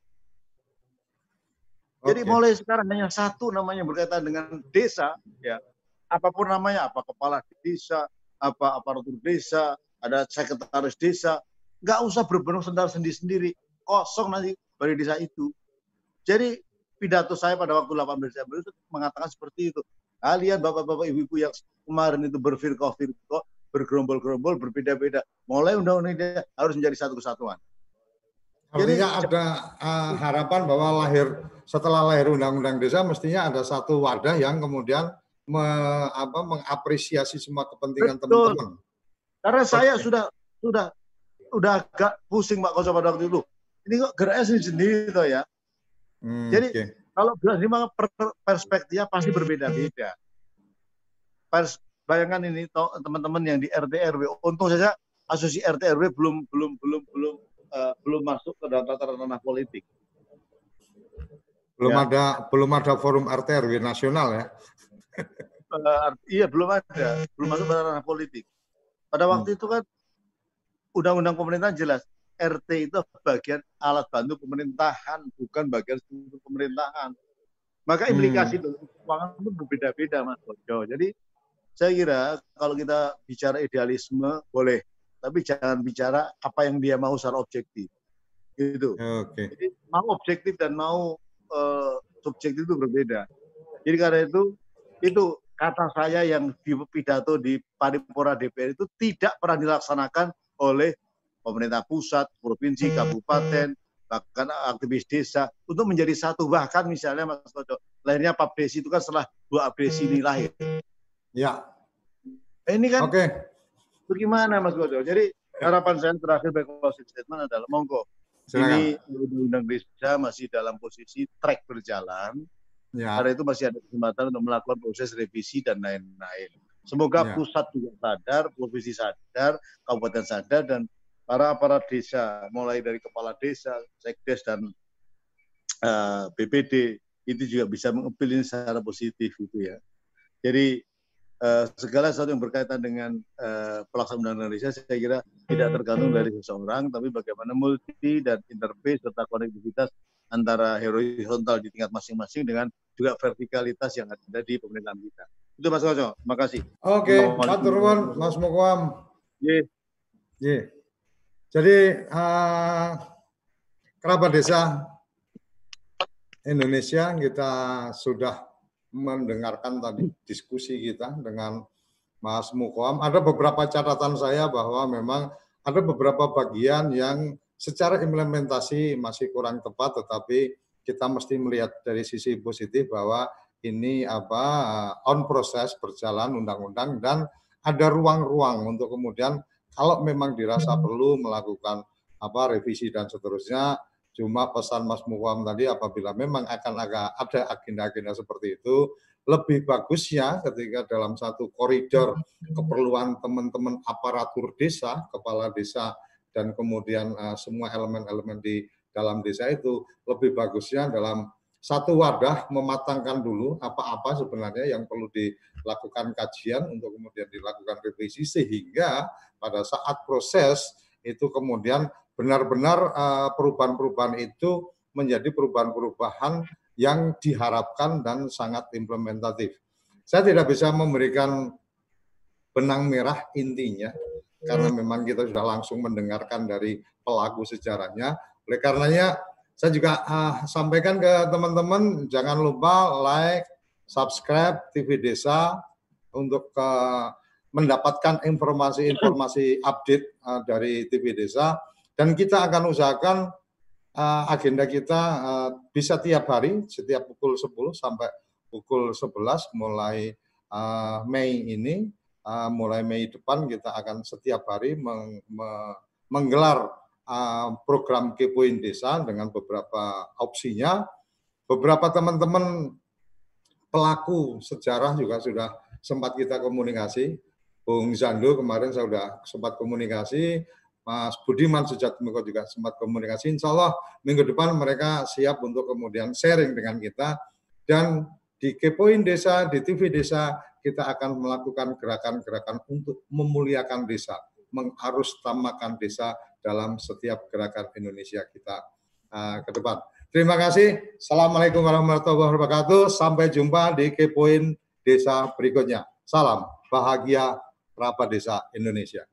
Jadi Oke. mulai sekarang hanya satu namanya berkaitan dengan desa, ya apa pun namanya, apa kepala desa, apa aparatur desa, ada sekretaris desa, nggak usah berbondong sendal sendiri-sendiri, kosong nanti balai desa itu. Jadi pidato saya pada waktu 18 Desember itu mengatakan seperti itu. Kalian bapak-bapak ibu-ibu yang kemarin itu berfirqoh-firqoh, bergerombol-gerombol, berbeda-beda. Mulai undang-undang ini harus menjadi satu kesatuan. Artinya ada uh, harapan bahwa lahir setelah lahir undang-undang desa mestinya ada satu wadah yang kemudian me, apa, mengapresiasi semua kepentingan teman-teman. Karena saya Oke. sudah sudah udah agak pusing Pak Koso pada waktu itu. Ini kok geraknya sendiri sendiri toh ya. Hmm, Jadi, oke. Kalau maka per- perspektifnya pasti berbeda-beda. Pers bayangkan ini teman-teman yang di RT RW. Untung saja asosiasi RT RW belum belum belum belum uh, belum masuk ke dalam tataran ranah politik. Belum ya. ada belum ada forum RT RW nasional ya. *laughs* Uh, iya belum ada, belum masuk ke ranah politik. Pada waktu hmm. itu kan undang-undang pemerintah jelas RT itu bagian alat bantu pemerintahan, bukan bagian struktur pemerintahan. Maka implikasi hmm. keuangan itu berbeda-beda, Mas Bojo. Jadi saya kira kalau kita bicara idealisme boleh, tapi jangan bicara apa yang dia mau secara objektif. Gitu. Okay. Jadi mau objektif dan mau uh, subjektif itu berbeda. Jadi karena itu itu kata saya yang di pidato di paripurna DPR itu tidak pernah dilaksanakan oleh pemerintah pusat, provinsi, kabupaten, bahkan aktivis desa untuk menjadi satu bahkan misalnya Mas Kodo lahirnya Pak Desi itu kan setelah dua Desi ini lahir. Ya. Ini kan. Oke. Okay. Bagaimana Mas Kodo? Jadi harapan saya terakhir baik closing statement adalah monggo ini undang-undang desa masih dalam posisi track berjalan. Ya. Karena itu masih ada kesempatan untuk melakukan proses revisi dan lain-lain. Semoga ya. pusat juga sadar, provinsi sadar, kabupaten sadar, dan para aparat desa, mulai dari kepala desa, sekdes dan uh, eh, BPD itu juga bisa mengepilih secara positif itu ya. Jadi uh, segala sesuatu yang berkaitan dengan uh, pelaksanaan Indonesia saya kira tidak tergantung dari seseorang, tapi bagaimana multi dan interface serta konektivitas antara horizontal di tingkat masing-masing dengan juga vertikalitas yang ada di pemerintahan kita. Itu Mas Koco, terima kasih. Oke, okay, Mas Mukwam. Yeah. Yeah. Jadi uh, kerabat desa Indonesia kita sudah mendengarkan tadi diskusi kita dengan Mas Mukoam. Ada beberapa catatan saya bahwa memang ada beberapa bagian yang secara implementasi masih kurang tepat, tetapi kita mesti melihat dari sisi positif bahwa ini apa on proses berjalan undang-undang dan ada ruang-ruang untuk kemudian kalau memang dirasa hmm. perlu melakukan apa revisi dan seterusnya, cuma pesan Mas Muwam tadi apabila memang akan agak ada agenda-agenda seperti itu, lebih bagusnya ketika dalam satu koridor hmm. keperluan teman-teman aparatur desa, kepala desa, dan kemudian uh, semua elemen-elemen di dalam desa itu lebih bagusnya dalam satu wadah mematangkan dulu apa-apa sebenarnya yang perlu dilakukan kajian untuk kemudian dilakukan revisi sehingga pada saat proses itu kemudian benar-benar eh, perubahan-perubahan itu menjadi perubahan-perubahan yang diharapkan dan sangat implementatif. Saya tidak bisa memberikan benang merah intinya karena memang kita sudah langsung mendengarkan dari pelaku sejarahnya. Oleh karenanya saya juga uh, sampaikan ke teman-teman jangan lupa like, subscribe TV Desa untuk uh, mendapatkan informasi-informasi update uh, dari TV Desa. Dan kita akan usahakan uh, agenda kita uh, bisa tiap hari setiap pukul 10 sampai pukul 11 mulai uh, Mei ini. Uh, mulai Mei depan kita akan setiap hari meng, me, menggelar program Kepoin Desa dengan beberapa opsinya. Beberapa teman-teman pelaku sejarah juga sudah sempat kita komunikasi. Bung Zando kemarin saya sudah sempat komunikasi, Mas Budiman Sujatmiko juga sempat komunikasi. Insya Allah minggu depan mereka siap untuk kemudian sharing dengan kita. Dan di Kepoin Desa, di TV Desa, kita akan melakukan gerakan-gerakan untuk memuliakan desa, mengarus tamakan desa dalam setiap gerakan Indonesia kita uh, ke depan. Terima kasih. Assalamualaikum warahmatullahi wabarakatuh. Sampai jumpa di Kepoin Desa berikutnya. Salam bahagia kerabat desa Indonesia.